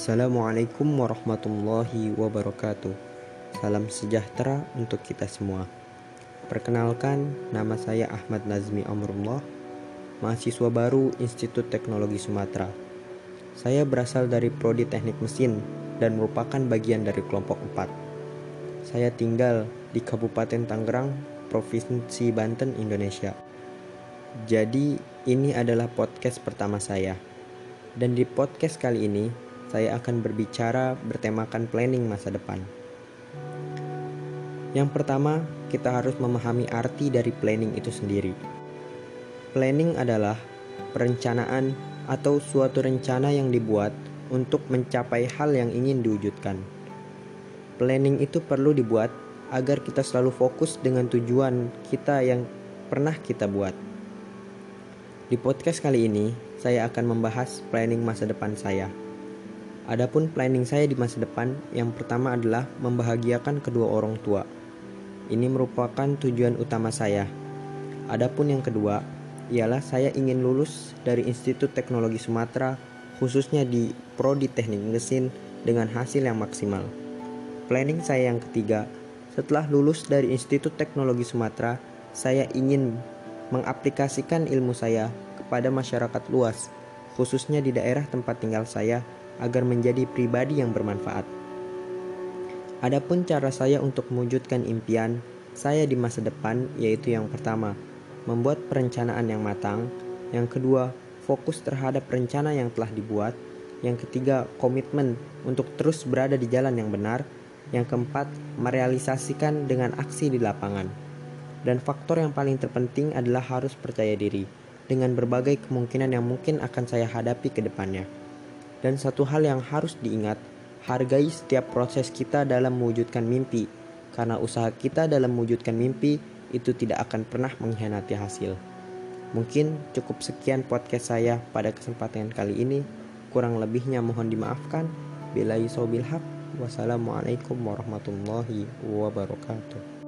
Assalamualaikum warahmatullahi wabarakatuh. Salam sejahtera untuk kita semua. Perkenalkan, nama saya Ahmad Nazmi Amrullah, mahasiswa baru Institut Teknologi Sumatera. Saya berasal dari Prodi Teknik Mesin dan merupakan bagian dari kelompok 4. Saya tinggal di Kabupaten Tangerang, Provinsi Banten, Indonesia. Jadi, ini adalah podcast pertama saya. Dan di podcast kali ini, saya akan berbicara bertemakan planning masa depan. Yang pertama, kita harus memahami arti dari planning itu sendiri. Planning adalah perencanaan atau suatu rencana yang dibuat untuk mencapai hal yang ingin diwujudkan. Planning itu perlu dibuat agar kita selalu fokus dengan tujuan kita yang pernah kita buat. Di podcast kali ini, saya akan membahas planning masa depan saya. Adapun planning saya di masa depan, yang pertama adalah membahagiakan kedua orang tua. Ini merupakan tujuan utama saya. Adapun yang kedua, ialah saya ingin lulus dari Institut Teknologi Sumatera, khususnya di Prodi Teknik Mesin dengan hasil yang maksimal. Planning saya yang ketiga, setelah lulus dari Institut Teknologi Sumatera, saya ingin mengaplikasikan ilmu saya kepada masyarakat luas, khususnya di daerah tempat tinggal saya, agar menjadi pribadi yang bermanfaat. Adapun cara saya untuk mewujudkan impian saya di masa depan yaitu yang pertama, membuat perencanaan yang matang, yang kedua, fokus terhadap rencana yang telah dibuat, yang ketiga, komitmen untuk terus berada di jalan yang benar, yang keempat, merealisasikan dengan aksi di lapangan. Dan faktor yang paling terpenting adalah harus percaya diri dengan berbagai kemungkinan yang mungkin akan saya hadapi ke depannya. Dan satu hal yang harus diingat, Hargai setiap proses kita dalam mewujudkan mimpi, karena usaha kita dalam mewujudkan mimpi itu tidak akan pernah mengkhianati hasil. Mungkin cukup sekian podcast saya pada kesempatan kali ini. Kurang lebihnya mohon dimaafkan. Bila haq. Wassalamualaikum warahmatullahi wabarakatuh.